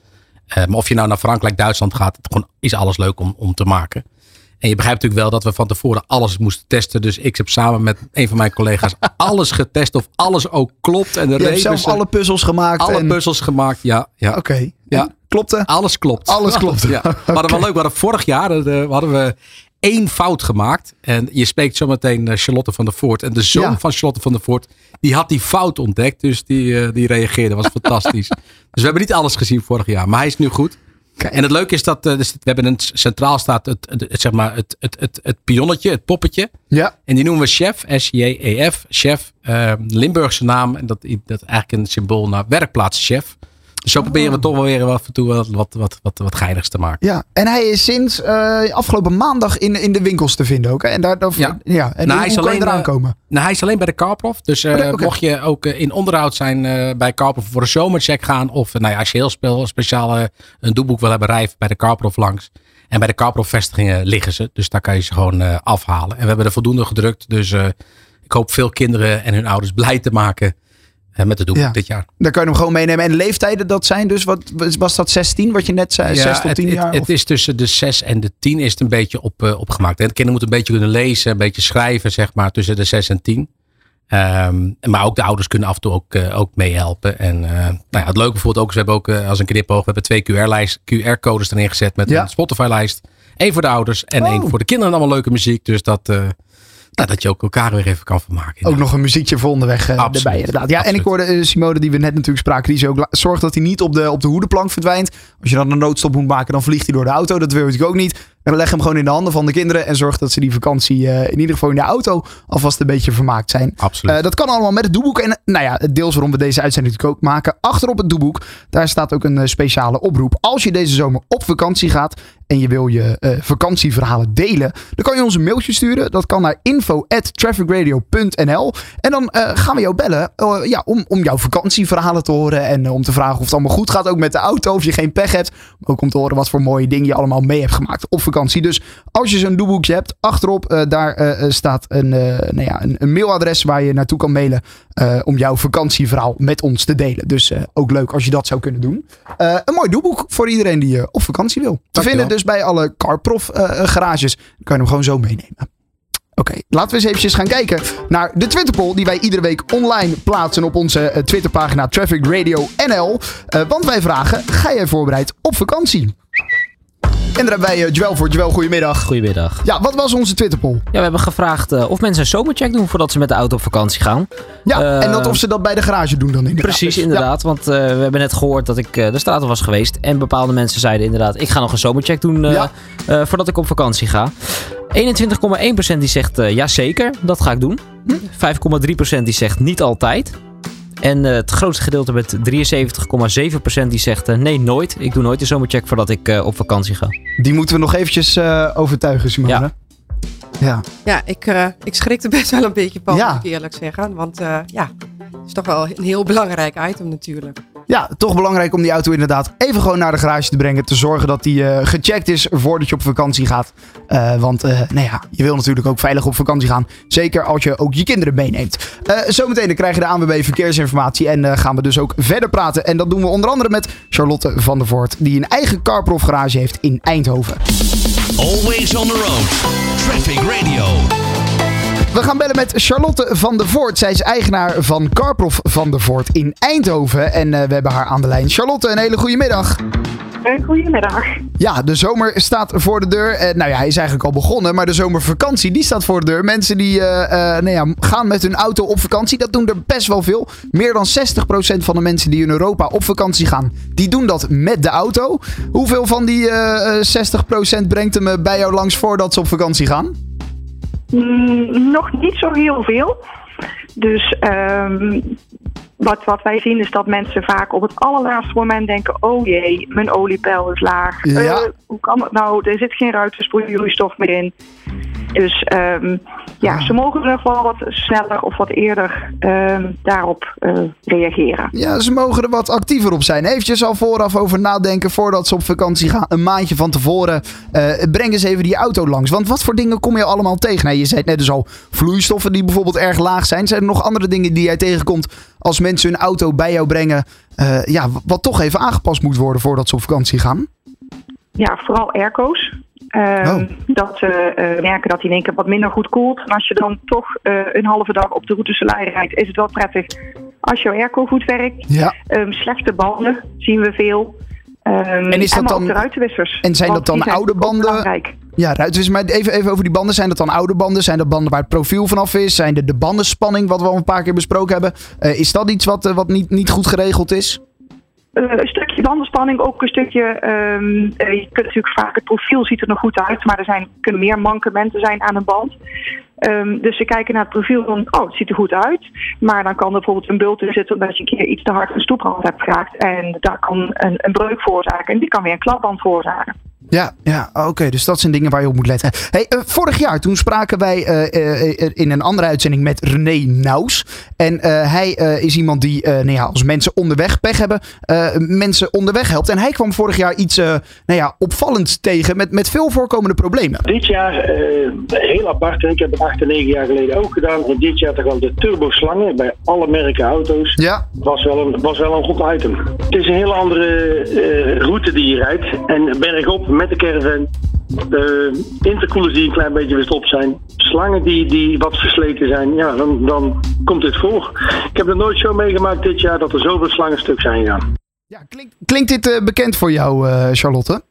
Eh, maar of je nou naar Frankrijk, Duitsland gaat. Het gewoon, is alles leuk om, om te maken. En je begrijpt natuurlijk wel dat we van tevoren alles moesten testen. Dus ik heb samen met een van mijn collega's alles getest. Of alles ook klopt. En de Je hebt zelf alle puzzels gemaakt. alle en... puzzels gemaakt. Ja, ja. Oké. Ja. Klopte? Alles klopt. Alles klopt. Ja. We hadden wel leuk. We hadden vorig jaar eh, we hadden we één fout gemaakt. En je spreekt zometeen eh, Charlotte van der Voort. En de zoon Ja. van Charlotte van der Voort, die had die fout ontdekt. Dus die, eh, die reageerde. was fantastisch. Dus we hebben niet alles gezien vorig jaar. Maar hij is nu goed. En het leuke is dat eh, dus we hebben een centraal staat het, het, het, zeg maar het, het, het, het pionnetje, het poppetje. Ja. En die noemen we chef, S-J-E-F, chef. Limburgse naam. En dat, dat is eigenlijk een symbool naar werkplaatschef. Dus zo proberen we toch wel weer af en toe wat, wat, wat, wat, wat geinigs te maken. Ja, en hij is sinds eh, afgelopen maandag in, in de winkels te vinden ook. Hè? En daar, daar, ja. Ja. en Nou, hoe hij is kan je alleen, eraan eh, komen? Nou, hij is alleen bij de Carprof. Dus eh, Oh, mocht je ook in onderhoud zijn bij Carprof voor een zomercheck gaan. Of nou ja, als je heel speel, speciaal een doelboek wil hebben, rij even bij de Carprof langs. En bij de Carprof vestigingen liggen ze. Dus daar kan je ze gewoon afhalen. En we hebben er voldoende gedrukt. Dus ik hoop veel kinderen en hun ouders blij te maken met het doelboek Ja. dit jaar. Daar kan je hem gewoon meenemen. En de leeftijden, dat zijn dus, wat was dat 16, wat je net zei? 6 tot het, 10 het- jaar? Het, of- is tussen de 6 en de 10 is het een beetje op, eh, opgemaakt. En de kinderen moeten een beetje kunnen lezen, een beetje schrijven, zeg maar, tussen de 6 en 10. Ehm, maar ook de ouders kunnen af en toe ook, eh, ook meehelpen. En eh, nou ja, het leuke bijvoorbeeld ook is, we hebben ook als een knipoog, we hebben twee QR-lijst, QR-codes erin gezet met Ja. een Spotify-lijst. Eén voor de ouders en Oh. één voor de kinderen. Allemaal leuke muziek. Dus dat, nou, dat je ook elkaar weer even kan vermaken. Ook nog een muziekje voor onderweg eh, Absoluut. erbij inderdaad. Ja, en ik hoorde eh, Simone, die we net natuurlijk spraken, die zei ook, la- zorg dat hij niet op de, op de hoedenplank verdwijnt. Als je dan een noodstop moet maken, dan vliegt hij door de auto. Dat wil je natuurlijk ook niet. En leg hem gewoon in de handen van de kinderen en zorg dat ze die vakantie eh, in ieder geval in de auto alvast een beetje vermaakt zijn. Absoluut. Dat kan allemaal met het doeboek. En nou ja, het deels waarom we deze uitzending natuurlijk ook maken. Achterop het doeboek, daar staat ook een speciale oproep. Als je deze zomer op vakantie gaat en je wil je eh, vakantieverhalen delen, dan kan je ons een mailtje sturen. Dat kan naar info@trafficradio.nl en dan eh, gaan we jou bellen eh, ja, om, om jouw vakantieverhalen te horen en om te vragen of het allemaal goed gaat, ook met de auto, of je geen pech hebt. Maar ook om te horen wat voor mooie dingen je allemaal mee hebt gemaakt op vakantie. Dus als je zo'n doeboekje hebt, achterop daar staat een, nou ja, een, een mailadres waar je naartoe kan mailen eh, om jouw vakantieverhaal met ons te delen. Dus eh, ook leuk als je dat zou kunnen doen. Eh, een mooi doeboek voor iedereen die op vakantie wil. Te Dankjewel. vinden dus bij alle Carprof garages. Dan kan je hem gewoon zo meenemen. Oké, laten we eens eventjes gaan kijken naar de Twitter poll die wij iedere week online plaatsen op onze Twitterpagina Traffic Radio NL. Want wij vragen, ga jij voorbereid op vakantie? En daar hebben wij uh, Joel voor. Joel, goedemiddag. Goedemiddag. Ja, wat was onze Twitter poll? Ja, we hebben gevraagd eh, of mensen een zomercheck doen voordat ze met de auto op vakantie gaan. Ja, Eh, en dat of ze dat bij de garage doen dan inderdaad. Precies, inderdaad. Want eh, we hebben net gehoord dat ik eh, de straten was geweest. En bepaalde mensen zeiden inderdaad, ik ga nog een zomercheck doen eh, Ja. eh, voordat ik op vakantie ga. 21,1% die zegt eh, ja zeker, dat ga ik doen. 5,3% die zegt niet altijd. En eh, het grootste gedeelte met 73,7% die zegt eh, nee nooit. Ik doe nooit een zomercheck voordat ik eh, op vakantie ga. Die moeten we nog eventjes eh, overtuigen, Simone. Ja. Ja. Ja, ik, eh, ik schrikte best wel een beetje, Ja. moet ik eerlijk zeggen. Want eh, ja, het is toch wel een heel belangrijk item natuurlijk. Ja, toch belangrijk om die auto inderdaad even gewoon naar de garage te brengen. Te zorgen dat die eh, gecheckt is voordat je op vakantie gaat. Eh, want eh, nou ja, je wil natuurlijk ook veilig op vakantie gaan. Zeker als je ook je kinderen meeneemt. Zometeen dan krijg je de ANWB verkeersinformatie. En gaan we dus ook verder praten. En dat doen we onder andere met Charlotte van der Voort. Die een eigen carprof garage heeft in Eindhoven. Always on the road. Traffic Radio. We gaan bellen met Charlotte van der Voort. Zij is eigenaar van Carprof van der Voort in Eindhoven. En eh, we hebben haar aan de lijn. Charlotte, een hele goede middag. Goedemiddag. Ja, de zomer staat voor de deur. Eh, nou ja, hij is eigenlijk al begonnen, maar de zomervakantie die staat voor de deur. Mensen die eh, nou ja, gaan met hun auto op vakantie, dat doen er best wel veel. Meer dan 60% van de mensen die in Europa op vakantie gaan, die doen dat met de auto. Hoeveel van die eh, eh, 60% brengt hem bij jou langs voordat ze op vakantie gaan? Mm, nog niet zo heel veel. Dus ehm, wat, wat wij zien is dat mensen vaak op het allerlaatste moment denken: oh jee, mijn oliepeil is laag. Ja. Eh, hoe kan het nou? Er zit geen ruitensproeistof meer in. Dus ehm, ja, ze mogen er nog wel wat sneller of wat eerder ehm, daarop eh, reageren. Ja, ze mogen er wat actiever op zijn. Eventjes al vooraf over nadenken voordat ze op vakantie gaan. Een maandje van tevoren. eh breng eens even die auto langs. Want wat voor dingen kom je allemaal tegen? Nou, je zei net dus al, vloeistoffen die bijvoorbeeld erg laag zijn. Zijn er nog andere dingen die jij tegenkomt als mensen hun auto bij jou brengen? eh, ja, wat toch even aangepast moet worden voordat ze op vakantie gaan? Ja, vooral airco's. Ehm, Dat ze eh, merken dat hij in één keer wat minder goed koelt. En als je dan toch eh, een halve dag op de route Soleil rijdt, is het wel prettig als jouw airco goed werkt. Ja. Ehm, slechte banden zien we veel. Ehm, En is dat maar dan- de ruitenwissers. En zijn dat dan oude banden? Ja, ruitwissers. Maar even, even over die banden. Zijn dat dan oude banden? Zijn dat banden waar het profiel vanaf is? Zijn de, de bandenspanning, wat we al een paar keer besproken hebben? eh, is dat iets wat, eh, wat niet, niet goed geregeld is? Eh, een stukje bandenspanning, ook een stukje. ehm, eh, je kunt natuurlijk vaak het profiel ziet er nog goed uit, maar er zijn, kunnen meer mankementen zijn aan een band. Ehm, dus ze kijken naar het profiel van, oh, het ziet er goed uit. Maar dan kan er bijvoorbeeld een bult in zitten omdat je een keer iets te hard een stoeprand hebt geraakt. En dat kan een, een breuk veroorzaken. En die kan weer een klapband veroorzaken. Ja, ja oké. dus dat zijn dingen waar je op moet letten. Hey, eh, vorig jaar toen spraken wij eh, eh, in een andere uitzending met René Naus. En hij is iemand die, nou ja, als mensen onderweg pech hebben, mensen onderweg helpt. En hij kwam vorig jaar iets nou ja, opvallends tegen met, met veel voorkomende problemen. Dit jaar heel apart. Ik heb het acht en negen jaar geleden ook gedaan. En dit jaar toch wel de turboslangen bij alle merken auto's. Ja. Was wel een, was wel een goed item. Het is een hele andere route die je rijdt. En bergop met de caravan. De intercoolers die een klein beetje verstopt zijn. Slangen die, die wat versleten zijn. Ja, dan, dan komt dit voor. Ik heb het nooit zo meegemaakt dit jaar dat er zoveel slangen stuk zijn gegaan. Klinkt dit eh, bekend voor jou, eh, Charlotte?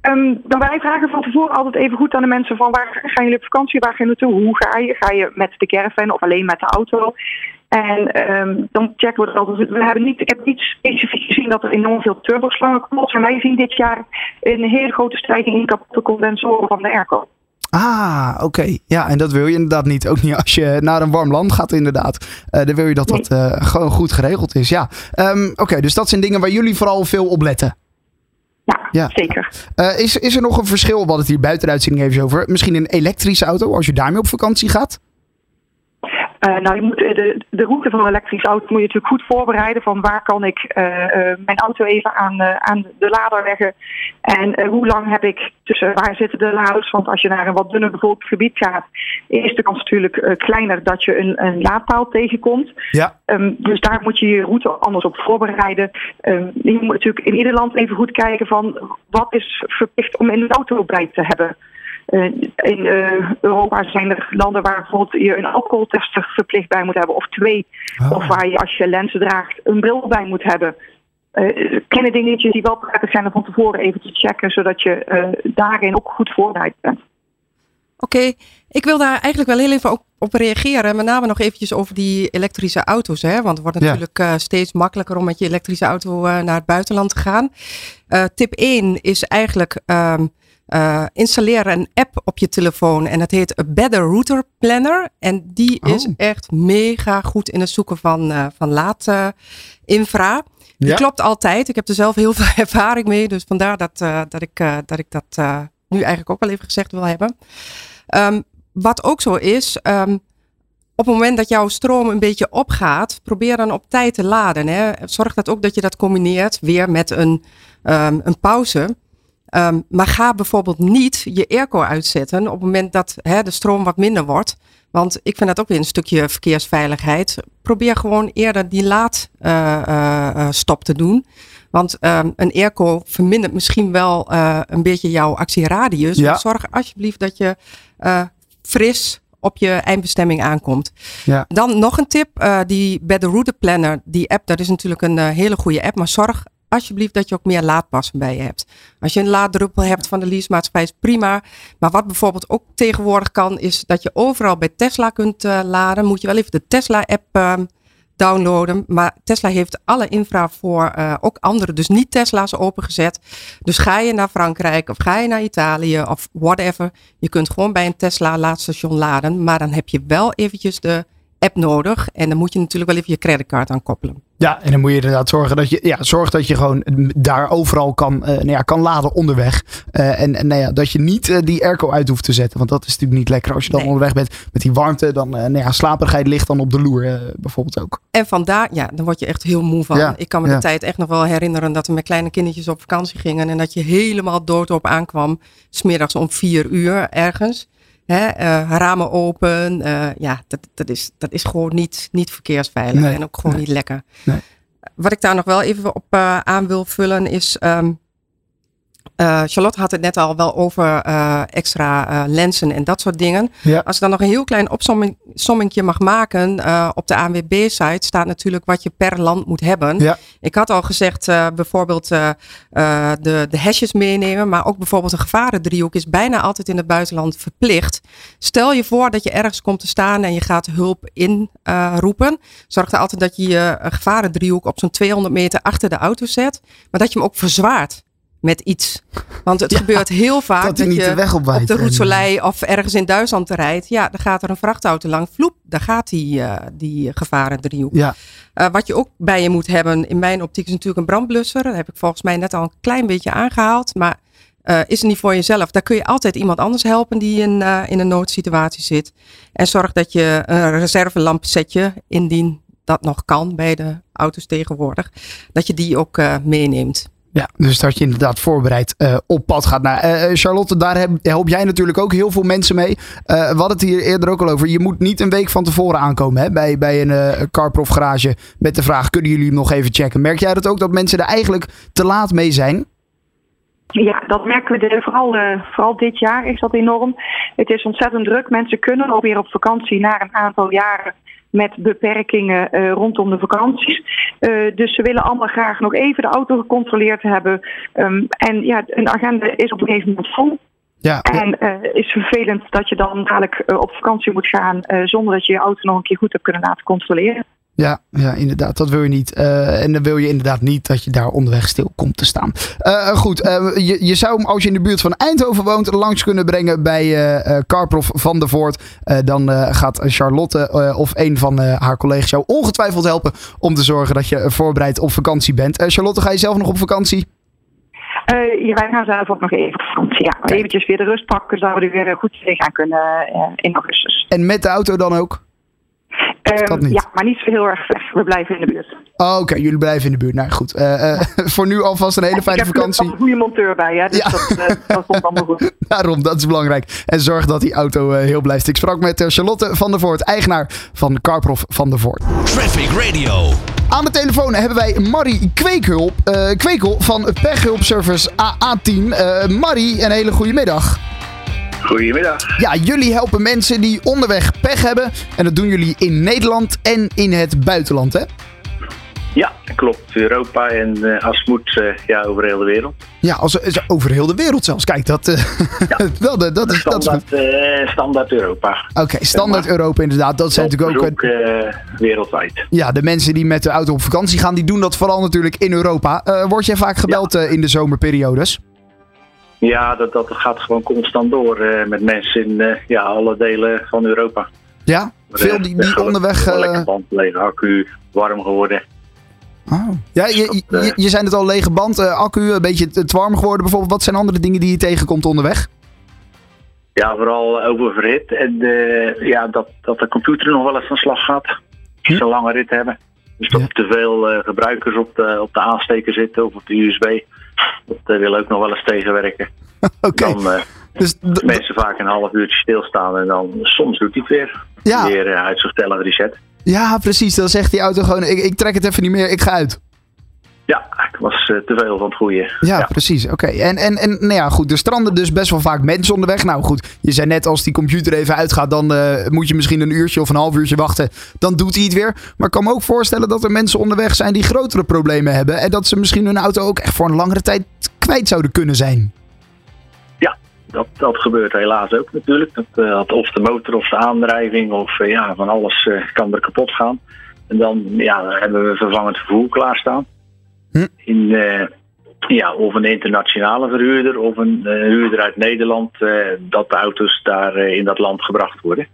Ehm, dan wij vragen van tevoren altijd even goed aan de mensen van waar gaan jullie op vakantie, waar ga je naartoe, hoe ga je? Ga je met de caravan of alleen met de auto? En ehm, dan checken we er altijd. We hebben niet, ik heb niet specifiek gezien dat er enorm veel turboslangen komt. Maar wij zien dit jaar een hele grote stijging in kapotte condensoren van de airco. Ah, oké. Ja, en dat wil je inderdaad niet. Ook niet als je naar een warm land gaat, inderdaad. Eh, dan wil je dat dat eh, gewoon goed geregeld is. Ja, Ehm, oké. dus dat zijn dingen waar jullie vooral veel op letten. Ja, zeker. Eh, is, is er nog een verschil? We hadden het hier buiten de uitzending even over. Misschien een elektrische auto, als je daarmee op vakantie gaat? Eh, nou, je moet, eh, de, de route van een elektrische auto moet je natuurlijk goed voorbereiden. Van waar kan ik eh, mijn auto even aan, aan de lader leggen. En hoe lang heb ik tussen waar zitten de laders? Want als je naar een wat dunner bevolkt gebied gaat, is de kans natuurlijk kleiner dat je een, een laadpaal tegenkomt. Ja. Ehm, dus daar moet je je route anders op voorbereiden. Ehm, je moet natuurlijk in ieder land even goed kijken van wat is verplicht om in een auto bij te hebben. Eh, in eh, Europa zijn er landen waar bijvoorbeeld je een alcoholtest er verplicht bij moet hebben, of twee. Of waar je als je lenzen draagt een bril bij moet hebben. Eh, kleine dingetjes die wel prettig zijn om van tevoren even te checken, zodat je eh, daarin ook goed voorbereid bent. Oké, ik wil daar eigenlijk wel heel even op, op reageren. Met name nog eventjes over die elektrische auto's. Hè? Want het wordt Ja. natuurlijk eh, steeds makkelijker om met je elektrische auto eh, naar het buitenland te gaan. Eh, tip 1 is eigenlijk ehm eh, installeer een app op je telefoon. En dat heet A Better Router Planner. En die is Oh. echt mega goed in het zoeken van, eh van laadinfra. Die Ja. klopt altijd. Ik heb er zelf heel veel ervaring mee. Dus vandaar dat, eh, dat ik, eh, dat, ik dat eh, nu eigenlijk ook wel even gezegd wil hebben. Ehm, wat ook zo is, ehm, op het moment dat jouw stroom een beetje opgaat, probeer dan op tijd te laden. Hè. Zorg dat ook dat je dat combineert weer met een, ehm, een pauze. Ehm, maar ga bijvoorbeeld niet je airco uitzetten op het moment dat hè, de stroom wat minder wordt. Want ik vind dat ook weer een stukje verkeersveiligheid. Probeer gewoon eerder die laadstop te doen. Want ehm, een airco vermindert misschien wel eh, een beetje jouw actieradius. Ja. Zorg alsjeblieft dat je eh, fris op je eindbestemming aankomt. Ja. Dan nog een tip, eh, die bij de Router Planner, die app, dat is natuurlijk een eh, hele goede app, maar zorg alsjeblieft dat je ook meer laadpassen bij je hebt. Als je een laaddruppel hebt van de leasemaatschappij is prima, maar wat bijvoorbeeld ook tegenwoordig kan, is dat je overal bij Tesla kunt eh, laden. Moet je wel even de Tesla app ehm, downloaden, maar Tesla heeft alle infra voor eh, ook andere, dus niet Tesla's opengezet. Dus ga je naar Frankrijk of ga je naar Italië of whatever, je kunt gewoon bij een Tesla laadstation laden, maar dan heb je wel eventjes de app nodig en dan moet je natuurlijk wel even je creditcard aan koppelen. Ja, en dan moet je inderdaad zorgen dat je, ja, zorg dat je gewoon daar overal kan, eh, nou ja, kan laden onderweg. Eh, en en nou ja, dat je niet eh, die airco uit hoeft te zetten. Want dat is natuurlijk niet lekker. Als je dan onderweg bent met die warmte, dan uh, nou ja, slaperigheid ligt dan op de loer eh, bijvoorbeeld ook. En vandaar, ja, dan word je echt heel moe van. Ja, ik kan me ja. de tijd echt nog wel herinneren dat we met kleine kindertjes op vakantie gingen. En dat je helemaal doodop aankwam, smiddags om vier uur ergens. Hè, eh, ramen open. eh, ja, dat, dat, is, dat is gewoon niet, niet verkeersveilig Nee, en ook gewoon nee. niet lekker. Nee. Wat ik daar nog wel even op eh, aan wil vullen is. ehm, eh, Charlotte had het net al wel over eh, extra eh, lenzen en dat soort dingen. Ja. Als ik dan nog een heel klein opsommingje mag maken. op de ANWB-site staat natuurlijk wat je per land moet hebben. Ja. Ik had al gezegd bijvoorbeeld de, de hesjes meenemen. Maar ook bijvoorbeeld een gevarendriehoek is bijna altijd in het buitenland verplicht. Stel je voor dat je ergens komt te staan en je gaat hulp inroepen. Zorg er altijd dat je je eh, gevarendriehoek op zo'n 200 meter achter de auto zet. Maar dat je hem ook verzwaart met iets. Want het gebeurt heel vaak dat dat, hij niet je de weg opwijdt op de Soleil of ergens in Duitsland rijdt. Ja, dan gaat er een vrachtauto lang. Vloep, daar gaat die, eh die gevarendriehoek. Ja. Eh, wat je ook bij je moet hebben, in mijn optiek, is natuurlijk een brandblusser. Dat heb ik volgens mij net al een klein beetje aangehaald. Maar eh, is het niet voor jezelf? Daar kun je altijd iemand anders helpen die in, in een noodsituatie zit. En zorg dat je een reservelamp zet je, indien dat nog kan bij de auto's tegenwoordig. Dat je die ook meeneemt. Ja, dus dat je inderdaad voorbereid eh, op pad gaat. Nou, eh, Charlotte, daar heb- help jij natuurlijk ook heel veel mensen mee. Eh, we hadden het hier eerder ook al over. Je moet niet een week van tevoren aankomen hè, bij, bij een carprof garage met de vraag: kunnen jullie hem nog even checken? Merk jij dat ook dat mensen er eigenlijk te laat mee zijn? Ja, dat merken we de, vooral, eh, vooral dit jaar is dat enorm. Het is ontzettend druk. Mensen kunnen ook weer op vakantie na een aantal jaren met beperkingen eh, rondom de vakanties. Eh, dus ze willen allemaal graag nog even de auto gecontroleerd hebben. Ehm, en ja, een agenda is op een gegeven moment vol. Ja. En het is vervelend dat je dan dadelijk op vakantie moet gaan zonder dat je je auto nog een keer goed hebt kunnen laten controleren. Ja, ja, inderdaad. Dat wil je niet. Eh, en dan wil je inderdaad niet dat je daar onderweg stil komt te staan. Eh, goed, eh, je, je zou hem als je in de buurt van Eindhoven woont langs kunnen brengen bij Carprof van der Voort. Dan gaat Charlotte of een van haar collega's jou ongetwijfeld helpen om te zorgen dat je voorbereid op vakantie bent. Charlotte, ga je zelf nog op vakantie? Ja, wij gaan zelf ook nog even op vakantie. Ja, eventjes weer de rust pakken, zodat we er weer goed tegen gaan kunnen in augustus. En met de auto dan ook? Ehm, dat niet? Ja, maar niet zo heel erg ver. We blijven in de buurt. Oh, Oké, jullie blijven in de buurt. Nou goed. Eh, eh, voor nu alvast een hele fijne ik heb vakantie. een goede monteur bij, hè, dus dat, eh, dat komt allemaal goed. Daarom, dat is belangrijk. En zorg dat die auto eh, heel blijft. Ik sprak met Charlotte van der Voort, eigenaar van Carprof van der Voort. Traffic Radio. Aan de telefoon hebben wij Marie Kweekhulp, eh, Kweekel van Pechhulpservice AA10. Eh Marie, een hele goede middag. Goedemiddag. Ja, jullie helpen mensen die onderweg pech hebben. En dat doen jullie in Nederland en in het buitenland, hè? Ja, klopt. Europa en eh, als het moet, eh, ja, over heel de wereld. Ja, als, over heel de wereld zelfs. Kijk, dat, eh, dat, dat is... Dat. Standaard, eh, standaard Europa. Oké, standaard Europa inderdaad. Dat zijn natuurlijk ook... Wereldwijd. Ja, de mensen die met de auto op vakantie gaan, die doen dat vooral natuurlijk in Europa. Word jij vaak gebeld in de zomerperiodes? Ja, dat, dat gaat gewoon constant door eh, met mensen in eh, ja, alle delen van Europa. Ja? Veel die, die onderweg... Eh, Lekker band, lege accu, warm geworden. ja, je, je, je zijn het al lege band, eh, accu, een beetje te warm geworden bijvoorbeeld. Wat zijn andere dingen die je tegenkomt onderweg? Ja, vooral oververhit. En eh, ja, dat, dat de computer nog wel eens van slag gaat. Als ze een lange rit hebben. Dus dat te veel eh, gebruikers op de, op de aansteker zitten of op de USB. Dat eh, wil ook nog wel eens tegenwerken. Dan eh, Dus mensen vaak een half uurtje stilstaan en dan soms doet hij het weer. Ja. Weer uh, uit reset. Ja, precies. Dan zegt die auto gewoon, ik, ik trek het even niet meer, ik ga uit. Ja, het was eh, te veel van het goede. Ja, precies. Oké. En, en, en nou ja, goed. Er stranden dus best wel vaak mensen onderweg. Nou goed, je zei net als die computer even uitgaat, dan eh, moet je misschien een uurtje of een half uurtje wachten. Dan doet hij het weer. Maar ik kan me ook voorstellen dat er mensen onderweg zijn die grotere problemen hebben. En dat ze misschien hun auto ook echt voor een langere tijd kwijt zouden kunnen zijn. Ja, dat, dat gebeurt helaas ook natuurlijk. Dat, dat of de motor of de aandrijving of ja, van alles kan er kapot gaan. En dan, ja, dan hebben we vervangend vervoer klaarstaan. In, eh, ja, of een internationale verhuurder of een eh, huurder uit Nederland, eh, dat de auto's daar in dat land gebracht worden.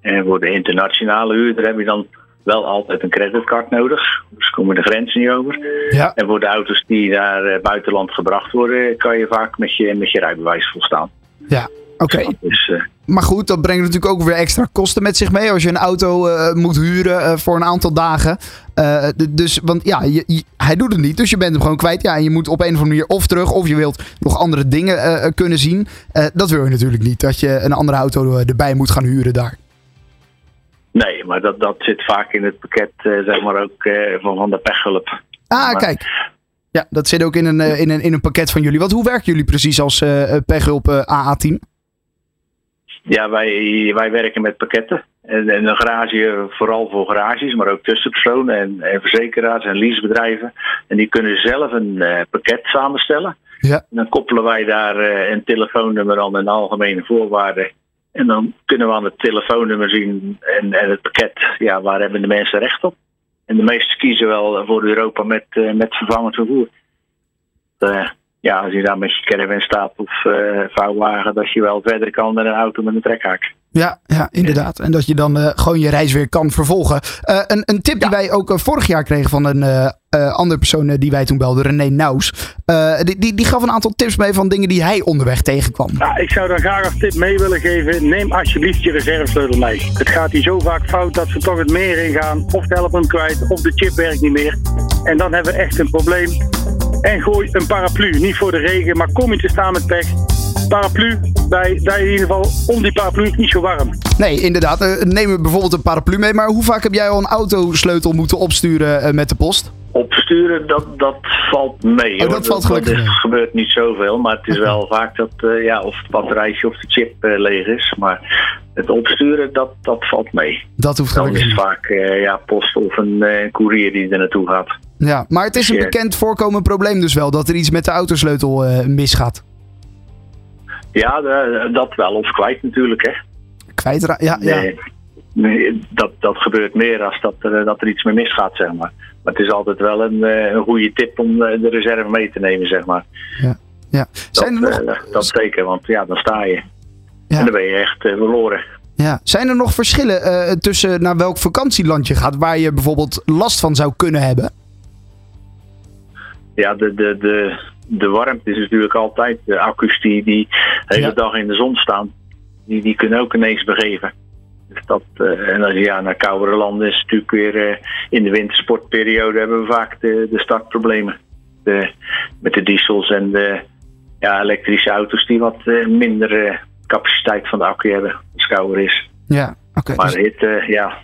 En voor de internationale huurder heb je dan wel altijd een creditcard nodig. Dus komen de grenzen niet over. Ja. En voor de auto's die naar buitenland gebracht worden, kan je vaak met je, met je rijbewijs volstaan. Ja, oké. Dus eh, Maar goed, dat brengt natuurlijk ook weer extra kosten met zich mee als je een auto eh, moet huren eh, voor een aantal dagen. Dus, want ja, je- je- hij doet het niet, dus je bent hem gewoon kwijt. Ja, en je moet op een of andere manier of terug, of je wilt nog andere dingen kunnen zien. Dat wil je natuurlijk niet, dat je een andere auto erbij moet gaan huren daar. nee, maar dat, dat zit vaak in het pakket, zeg maar ook van, van de pechhulp. Ah, Maar- kijk. Ja, dat zit ook in een, in een, in een pakket van jullie. Want hoe werken jullie precies als eh, pechhulp eh, AA-team? Ja, wij, wij werken met pakketten. En, en een garage vooral voor garages, maar ook tussenpersonen en, en verzekeraars en leasebedrijven. En die kunnen zelf een eh, pakket samenstellen. Ja. En dan koppelen wij daar eh, een telefoonnummer aan en algemene voorwaarden. En dan kunnen we aan het telefoonnummer zien en, en het pakket, ja, waar hebben de mensen recht op. En de meesten kiezen wel voor Europa met, eh, met vervangend vervoer. Ja, als je daar met je caravan staat of eh vouwwagen, dat je wel verder kan met een auto met een trekhaak. Ja, ja, inderdaad. En dat je dan eh, gewoon je reis weer kan vervolgen. Eh, een, een tip die wij ook vorig jaar kregen van een eh, eh, andere persoon die wij toen belden, René Naus. Eh, die, die, die gaf een aantal tips mee van dingen die hij onderweg tegenkwam. Ja, ik zou dan graag als tip mee willen geven. Neem alsjeblieft je reservesleutel mee. Het gaat hier zo vaak fout dat ze toch het meer ingaan. Of de helpen kwijt, of de chip werkt niet meer. En dan hebben we echt een probleem. En gooi een paraplu. Niet voor de regen, maar kom je te staan met pech. Paraplu, bij, daar in ieder geval om die paraplu is het niet zo warm. Nee, inderdaad. Eh, neem bijvoorbeeld een paraplu mee. Maar hoe vaak heb jij al een autosleutel moeten opsturen eh, met de post? Opsturen, dat, dat valt mee. Oh, hoor. dat valt gelukkig Er gebeurt niet zoveel, maar het is wel vaak dat eh, ja, of het batterijtje of de chip eh, leeg is. Maar het opsturen, dat, dat valt mee. Dat hoeft Dan gelukkig is het vaak eh, ja, post of een eh, courier die er naartoe gaat. Ja, maar het is een Ja. bekend voorkomend probleem dus wel. Dat er iets met de autosleutel eh, misgaat. Ja, de- dat wel. Of kwijt natuurlijk, hè. Kwijtra ja, ja. Nee, nee, dat, dat gebeurt meer als dat er, dat er iets mee misgaat, zeg maar. Maar het is altijd wel een, eh, een goede tip om eh, de reserve mee te nemen, zeg maar. ja. ja. Dat, Zijn er nog, eh, dat zeker, want ja, dan sta je. En dan ben je echt eh, verloren. ja. Zijn er nog verschillen eh, tussen naar welk vakantieland je gaat... waar je bijvoorbeeld last van zou kunnen hebben? Ja, de, de, de, de warmte is natuurlijk altijd. De accu's die, die de hele Ja. dag in de zon staan, die, die kunnen ook ineens begeven. Dus dat, eh, en als je ja, naar koudere landen is het natuurlijk weer eh, in de wintersportperiode hebben we vaak de, de startproblemen. De, met de diesels en de ja, elektrische auto's die wat eh, minder eh, capaciteit van de accu hebben als het kouder is. Ja, oké. Maar dus- hitte, ja,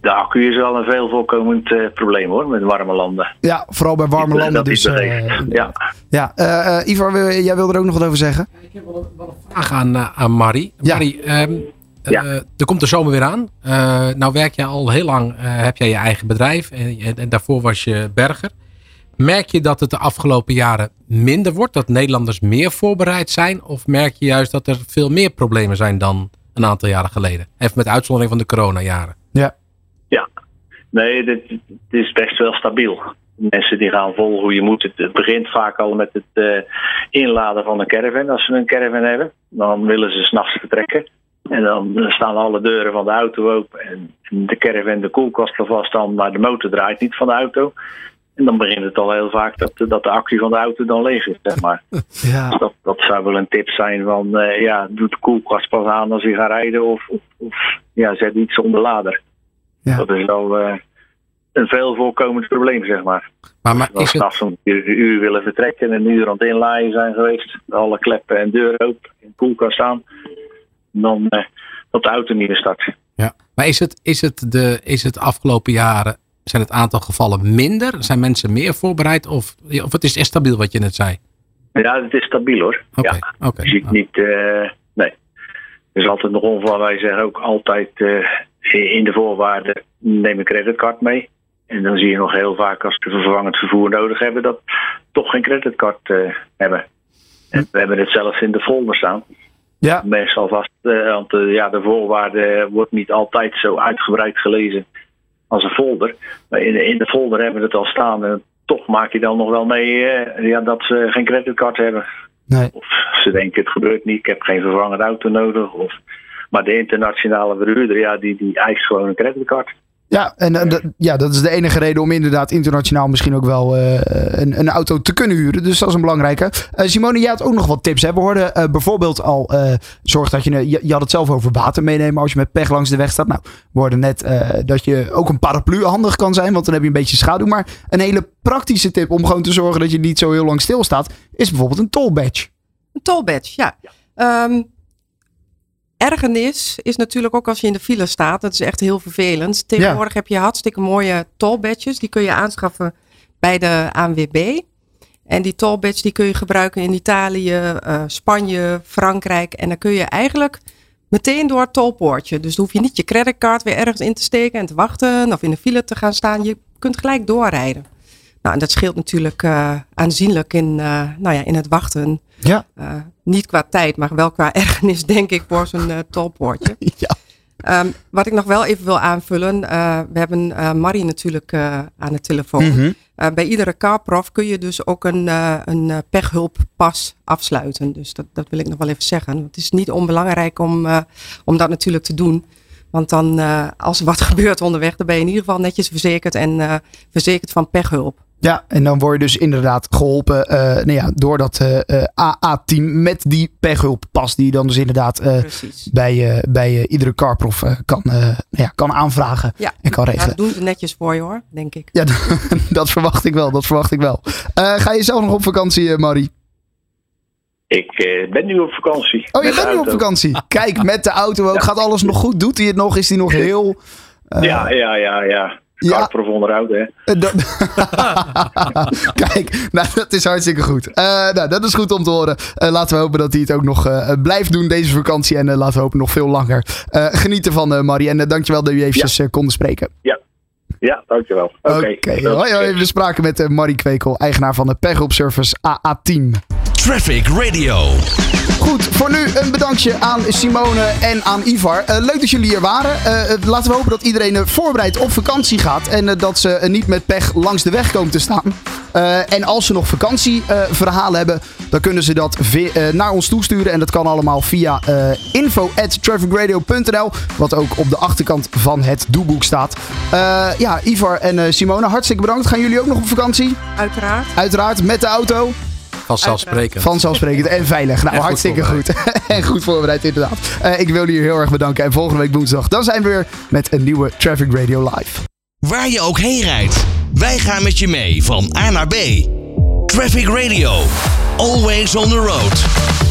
de accu is wel een veel voorkomend eh, probleem hoor, met warme landen. ja, vooral bij warme landen. Dus, eh, begeeft. ja. ja, eh, eh, Ivar, wil- jij wil er ook nog wat over zeggen? vraag aan, aan Marie. Marie, ehm, eh, er komt de zomer weer aan. Eh, nou werk jij al heel lang, eh, heb jij je eigen bedrijf en, en, en daarvoor was je berger. Merk je dat het de afgelopen jaren minder wordt? Dat Nederlanders meer voorbereid zijn? Of merk je juist dat er veel meer problemen zijn dan een aantal jaren geleden? Even met uitzondering van de coronajaren. Ja. Ja, nee, dit, dit is best wel stabiel. Mensen die gaan vol hoe je moet. Het, het begint vaak al met het eh, inladen van een caravan. Als ze een caravan hebben, dan willen ze s'nachts vertrekken. En dan staan alle deuren van de auto open. En de caravan, de koelkast er vast aan, maar de motor draait niet van de auto. En dan begint het al heel vaak dat, dat de accu van de auto dan leeg is, zeg maar. Ja. Dus dat, dat zou wel een tip zijn van, eh, ja, doe de koelkast pas aan als je gaat rijden of, of, of, ja, zet iets zonder lader. Dat is wel eh, een veel voorkomend probleem, zeg maar. Maar, maar Als we s'nachts om een uur willen vertrekken en een uur aan het inlaaien zijn geweest, alle kleppen en deuren open, en de koelkast aan, dan eh, dat de auto niet meer start. Ja. Maar is het, is, het de, is het afgelopen jaren, zijn het aantal gevallen minder? Zijn mensen meer voorbereid? Of, of het is echt stabiel wat je net zei? Ja, het is stabiel hoor. Oké, ja. oké. Je ziet niet, eh, nee. Er is altijd nog ongeval, wij zeggen ook altijd eh, in de voorwaarden neem een creditcard mee. En dan zie je nog heel vaak als ze vervangend vervoer nodig hebben, dat toch geen creditcard eh, hebben. En we hebben het zelfs in de folder staan. Ja. Meestal vast, eh, want eh, ja, de voorwaarden wordt niet altijd zo uitgebreid gelezen als een folder. Maar in de, in de folder hebben we het al staan. En toch maak je dan nog wel mee ja, dat ze geen creditcard hebben. Nee. Of ze denken het gebeurt niet, ik heb geen vervangende auto nodig. Of, maar de internationale verhuurder, ja, die, die eist gewoon een creditcard. Ja, en eh, dat- ja, dat is de enige reden om inderdaad internationaal misschien ook wel eh, een, een auto te kunnen huren. Dus dat is een belangrijke. Eh, Simone, jij had ook nog wat tips. Hè? We hoorden eh, bijvoorbeeld al, eh, zorg dat je, je, je had het zelf over water meenemen als je met pech langs de weg staat. Nou, we hoorden net eh, dat je ook een paraplu handig kan zijn, want dan heb je een beetje schaduw. Maar een hele praktische tip om gewoon te zorgen dat je niet zo heel lang stilstaat, is bijvoorbeeld een toll badge. Een toll badge, ja. Ehm, ergernis is natuurlijk ook als je in de file staat. Dat is echt heel vervelend. Tegenwoordig heb je hartstikke mooie toll badges. Die kun je aanschaffen bij de ANWB. En die toll badge die kun je gebruiken in Italië, eh, Spanje, Frankrijk. En dan kun je eigenlijk meteen door het tolpoortje. Dus dan hoef je niet je creditcard weer ergens in te steken en te wachten. Of in de file te gaan staan. Je kunt gelijk doorrijden. Nou, en dat scheelt natuurlijk eh, aanzienlijk in, eh, nou ja, in het wachten. Ja. Eh, niet qua tijd, maar wel qua ergernis, denk ik, voor zo'n tolpoortje. Ja. Ehm, wat ik nog wel even wil aanvullen. we hebben Marie natuurlijk aan de telefoon. Mhm. Bij iedere carprof kun je dus ook een, een pechhulppas afsluiten. Dus dat, dat wil ik nog wel even zeggen. Het is niet onbelangrijk om, om dat natuurlijk te doen. Want dan, als er wat gebeurt onderweg, dan ben je in ieder geval netjes verzekerd en verzekerd van pechhulp. Ja, en dan word je dus inderdaad geholpen eh, nou ja, door dat eh, eh, AA-team met die pechhulppas die je dan dus inderdaad eh, bij, eh, bij iedere carprof kan, eh, nou ja, kan aanvragen Ja, en kan Ja, regelen. dat doen ze netjes voor je hoor, denk ik. Ja, dat verwacht ik wel, dat verwacht ik wel. Eh, ga je zelf nog op vakantie, Marie? Ik eh, ben nu op vakantie. Oh, je bent nu op vakantie. Kijk, met de auto ook. Gaat alles nog goed? Doet hij het nog? Is hij nog heel... eh, ja, ja, ja, ja. ja. Onderhoud, hè. Eh, dat- Kijk, nou, dat is hartstikke goed. Eh, nou, dat is goed om te horen. Eh, laten we hopen dat hij het ook nog eh, blijft doen deze vakantie. En eh, laten we hopen nog veel langer. Eh, genieten van eh, Marie. En dankjewel dat jullie eventjes eh, konden spreken. Ja, ja dankjewel. Oké. Oké, hoi, hoi. We spraken met Marie Kwekel, eigenaar van de Pechhulp Service AA Team. Traffic Radio. Goed, voor nu een bedankje aan Simone en aan Ivar. Eh, leuk dat jullie hier waren. Eh, eh, laten we hopen dat iedereen voorbereid op vakantie gaat. En dat ze niet met pech langs de weg komen te staan. En als ze nog vakantieverhalen hebben, dan kunnen ze dat naar ons toesturen. En dat kan allemaal via info.trafficradio.nl. Wat ook op de achterkant van het doeboek staat. Ja, Ivar en Simone, hartstikke bedankt. Gaan jullie ook nog op vakantie? Uiteraard. Uiteraard, met de auto. Vanzelfsprekend. Vanzelfsprekend en veilig. Nou, En hartstikke goed. en goed voorbereid, inderdaad. Eh, ik wil jullie heel erg bedanken. En volgende week woensdag, dan zijn we weer met een nieuwe Traffic Radio Live. Waar je ook heen rijdt, wij gaan met je mee van A naar B. Traffic Radio. Always on the road.